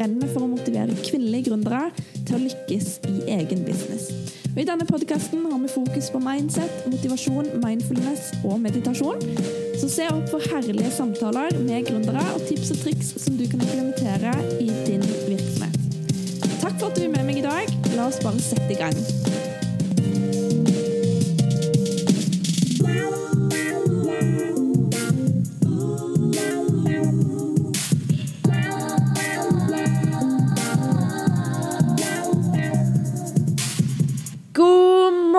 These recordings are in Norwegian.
brenner for å motivere kvinnelige gründere til å lykkes i egen business. Og I denne podkasten har vi fokus på mindset, motivasjon, mindfulness og meditasjon. Så se opp for herlige samtaler med gründere og tips og triks som du kan implementere i din virksomhet. Takk for at du er med meg i dag. La oss bare sette i gang.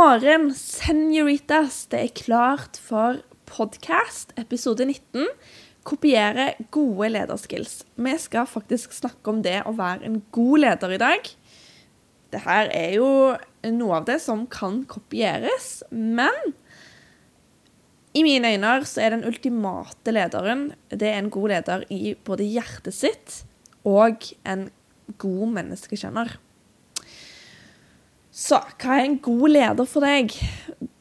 Morgen, senoritas. Det er klart for podkast, episode 19. Kopiere gode lederskills. Vi skal faktisk snakke om det å være en god leder i dag. Dette er jo noe av det som kan kopieres, men i mine øyne så er den ultimate lederen det er en god leder i både hjertet sitt og en god menneskekjenner. Så hva er en god leder for deg?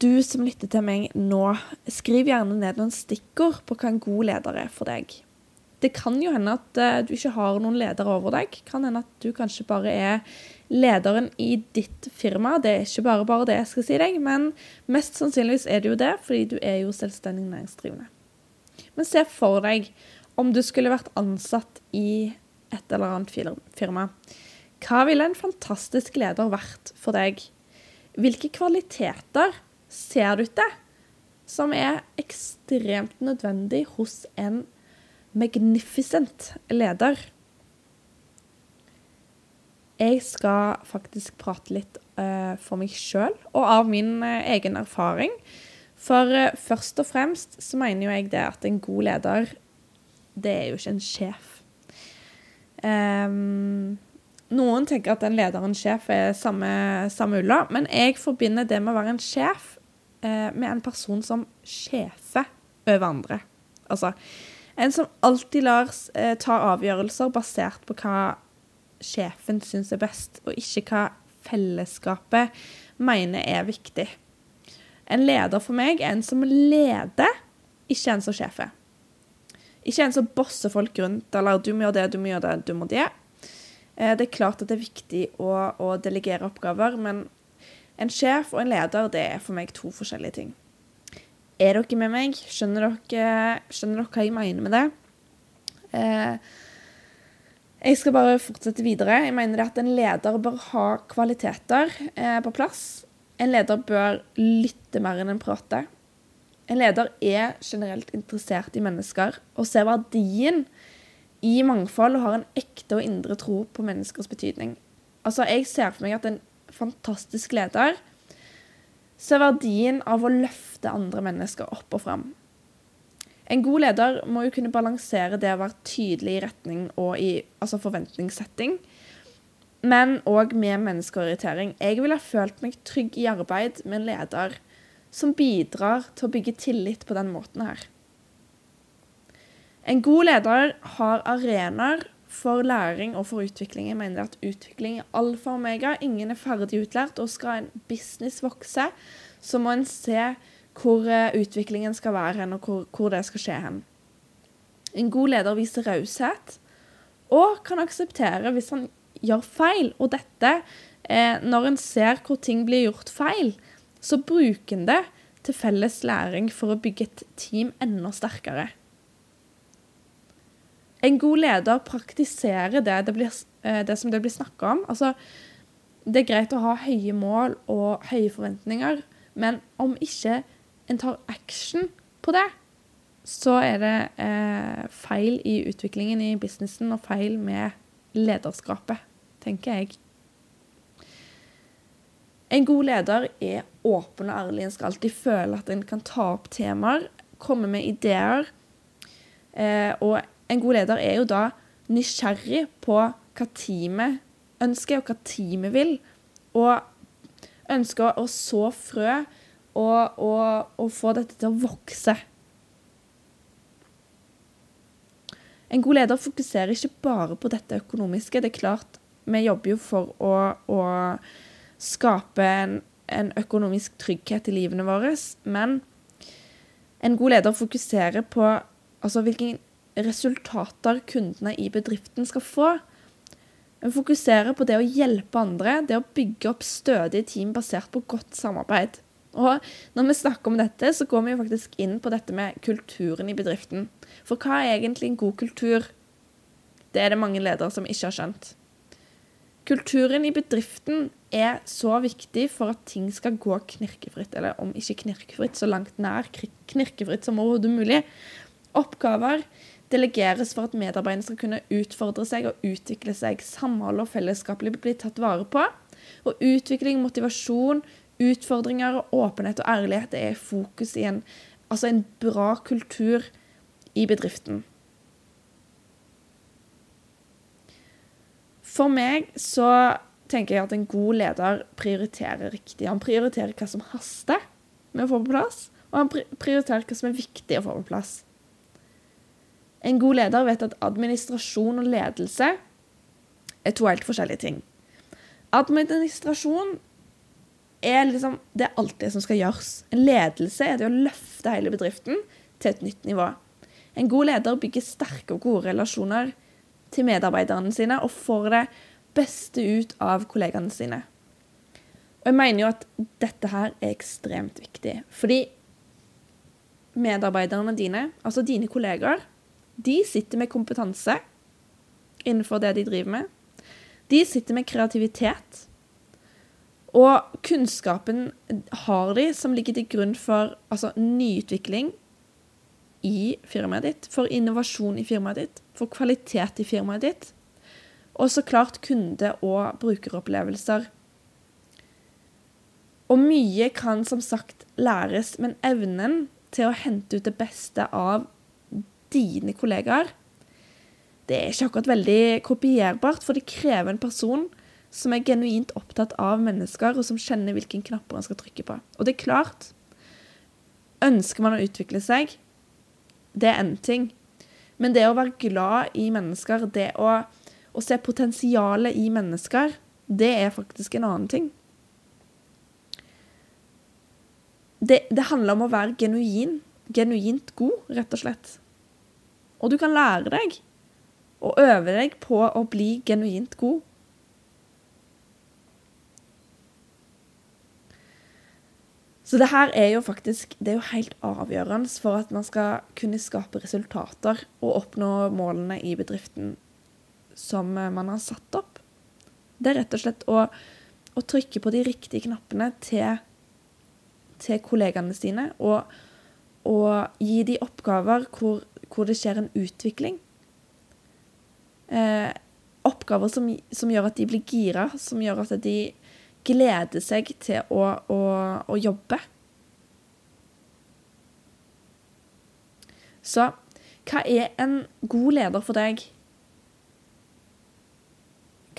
Du som lytter til meg nå, skriv gjerne ned noen stikkord på hva en god leder er for deg. Det kan jo hende at uh, du ikke har noen leder over deg. Kan hende at du kanskje bare er lederen i ditt firma. Det er ikke bare bare det jeg skal si deg, men mest sannsynligvis er det jo det, fordi du er jo selvstendig næringsdrivende. Men se for deg om du skulle vært ansatt i et eller annet firma. Hva ville en fantastisk leder vært for deg? Hvilke kvaliteter ser du til som er ekstremt nødvendig hos en magnificent leder? Jeg skal faktisk prate litt uh, for meg sjøl og av min uh, egen erfaring. For uh, først og fremst så mener jo jeg det at en god leder, det er jo ikke en sjef. Um, noen tenker at en leder og en sjef er samme, samme ulla, men jeg forbinder det med å være en sjef eh, med en person som sjefer over andre. Altså en som alltid lar eh, ta avgjørelser basert på hva sjefen syns er best, og ikke hva fellesskapet mener er viktig. En leder for meg er en som leder, ikke en som sjefer. Ikke en som bosser folk rundt, eller 'du må gjøre det, du må gjøre det, du må det'. Eh, det er klart at det er viktig å, å, delegere oppgaver, men en sjef og en leder det er for meg to forskjellige ting. Er dere med meg? Skjønner dere, skjønner dere hva jeg mener med det? Eh, jeg skal bare fortsette videre. Jeg mener at en leder bør ha kvaliteter eh, på plass. En leder bør lytte mer enn en prater. En leder er generelt interessert i mennesker og ser verdien i mangfold og har en ekte og indre tro på menneskers betydning. Altså, Jeg ser for meg at en fantastisk leder ser verdien av å løfte andre mennesker opp og fram. En god leder må jo kunne balansere det å være tydelig i retning og i altså forventningssetting, men òg med menneskeorientering. Jeg ville følt meg trygg i arbeid med en leder som bidrar til å bygge tillit på den måten her. En god leder har arenaer for læring og for utvikling. Jeg mener at utvikling er alfa og omega. Ingen er ferdig utlært. Og skal en business vokse, så må en se hvor eh, utviklingen skal være hen, og hvor, hvor det skal skje hen. En god leder viser raushet og kan akseptere hvis han gjør feil. Og dette, eh, når en ser hvor ting blir gjort feil, så bruker en det til felles læring for å bygge et team enda sterkere. En god leder praktiserer det, det, blir, eh, det som det blir snakka om. Altså, det er greit å ha høye mål og høye forventninger, men om ikke en tar action på det, så er det eh, feil i utviklingen i businessen og feil med lederskapet, tenker jeg. En god leder er åpen og ærlig. En skal alltid føle at en kan ta opp temaer, komme med ideer. Eh, og en god leder er jo da nysgjerrig på hva teamet ønsker, og hva teamet vil. Og ønsker å så frø og, og, og få dette til å vokse. En god leder fokuserer ikke bare på dette økonomiske. Det er klart, vi jobber jo for å, å skape en, en, økonomisk trygghet i livene våre, men en god leder fokuserer på altså, hvilken resultater kundene i bedriften skal få. Vi fokuserer på det å hjelpe andre, det å bygge opp stødige team basert på godt samarbeid. Og når vi snakker om dette, så går vi faktisk inn på dette med kulturen i bedriften. For hva er egentlig en god kultur? Det er det mange ledere som ikke har skjønt. Kulturen i bedriften er så viktig for at ting skal gå knirkefritt, eller om ikke knirkefritt, så langt nær knirkefritt som overhodet mulig. Oppgaver delegeres for at medarbeiderne skal kunne utfordre seg og utvikle seg. Samhold og fellesskapelig blir tatt vare på. Og utvikling, motivasjon, utfordringer, åpenhet og ærlighet er fokus i en, altså en bra kultur i bedriften. For meg så tenker jeg at en god leder prioriterer riktig. Han prioriterer hva som haster med å få på plass, og han prioriterer hva som er viktig å få på plass. En god leder vet at administrasjon og ledelse er to helt forskjellige ting. Administrasjon er liksom Det er alt det som skal gjøres. En ledelse er det å løfte hele bedriften til et nytt nivå. En god leder bygger sterke og gode relasjoner til medarbeiderne sine og får det beste ut av kollegaene sine. Og jeg mener jo at dette her er ekstremt viktig. Fordi medarbeiderne dine, altså dine kollegaer, de sitter med kompetanse innenfor det de driver med. De sitter med kreativitet. Og kunnskapen har de som ligger til grunn for altså, nyutvikling i firmaet ditt, for innovasjon i firmaet ditt, for kvalitet i firmaet ditt. Og så klart kunde- og brukeropplevelser. Og mye kan som sagt læres, men evnen til å hente ut det beste av dine kollegaer, det er ikke akkurat veldig kopierbart, for det krever en person som er genuint opptatt av mennesker, og som kjenner hvilken knapper han skal trykke på. Og det er klart, ønsker man å utvikle seg, det er én ting. Men det å være glad i mennesker, det å, å se potensialet i mennesker, det er faktisk en annen ting. Det, det handler om å være genuin, genuint god, rett og slett. Og du kan lære deg og øve deg på å bli genuint god. Så det her er jo faktisk det er jo helt avgjørende for at man skal kunne skape resultater og oppnå målene i bedriften som man har satt opp. Det er rett og slett å, å trykke på de riktige knappene til, til kollegaene sine og, og gi de oppgaver hvor hvor det skjer en utvikling. Eh, oppgaver som, som, gjør at de blir gira, som gjør at de gleder seg til å, å, å jobbe. Så hva er en god leder for deg?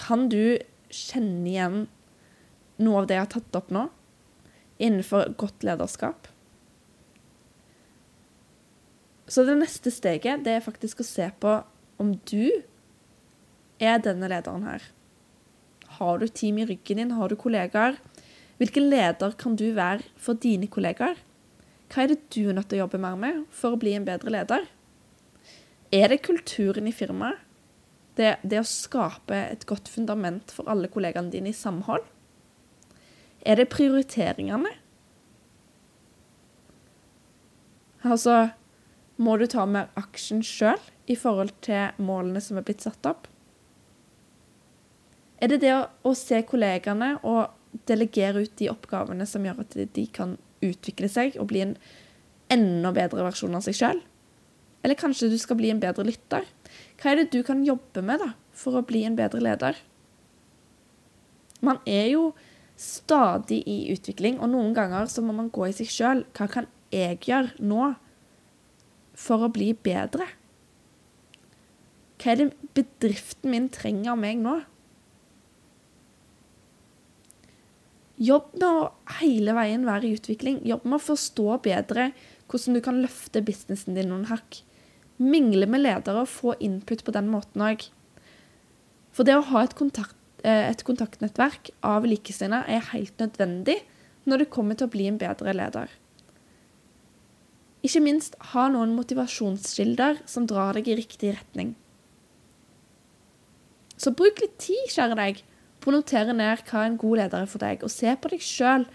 Kan du kjenne igjen noe av det jeg har tatt opp nå, innenfor godt lederskap? Så det neste steget det er faktisk å se på om du er denne lederen her. Har du team i ryggen din? Har du kollegaer? Hvilken leder kan du være for dine kollegaer? Hva er det du er nødt til å jobbe mer med for å bli en bedre leder? Er det kulturen i firmaet? Det, det å skape et godt fundament for alle kollegaene dine i samhold? Er det prioriteringene? Altså må du ta mer aksjen sjøl i forhold til målene som er blitt satt opp? Er det det å, å, se kollegaene og delegere ut de oppgavene som gjør at de kan utvikle seg og bli en enda bedre versjon av seg sjøl? Eller kanskje du skal bli en bedre lytter? Hva er det du kan jobbe med da, for å bli en bedre leder? Man er jo stadig i utvikling, og noen ganger så må man gå i seg sjøl. Hva kan jeg gjøre nå for å bli bedre? Hva er det bedriften min trenger av meg nå? Jobb med å hele veien være i utvikling. Jobb med å forstå bedre hvordan du kan løfte businessen din noen hakk. Mingle med ledere og få input på den måten òg. For det å ha et, kontakt, eh, et kontaktnettverk av likesinnede er helt nødvendig når det kommer til å bli en bedre leder. Ikke minst ha noen motivasjonskilder som drar deg i riktig retning. Så bruk litt tid, kjære deg, på å notere ned hva en god leder er for deg, og se på deg sjøl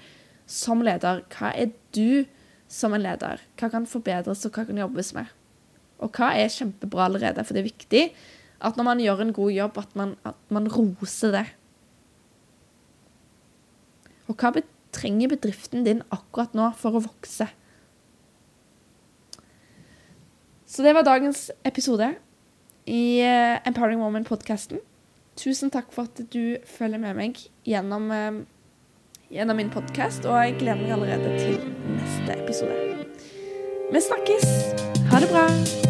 som leder. Hva er du som en leder? Hva kan forbedres, og hva kan jobbes med? Og hva er kjempebra allerede? For det er viktig at når man gjør en god jobb, at man, at man roser det. Og hva trenger bedriften din akkurat nå for å vokse? Så det var dagens episode i uh, Empowering Woman-podkasten. Tusen takk for at du følger med meg gjennom, uh, gjennom min podkast, og jeg gleder meg allerede til neste episode. Vi snakkes! Ha det bra!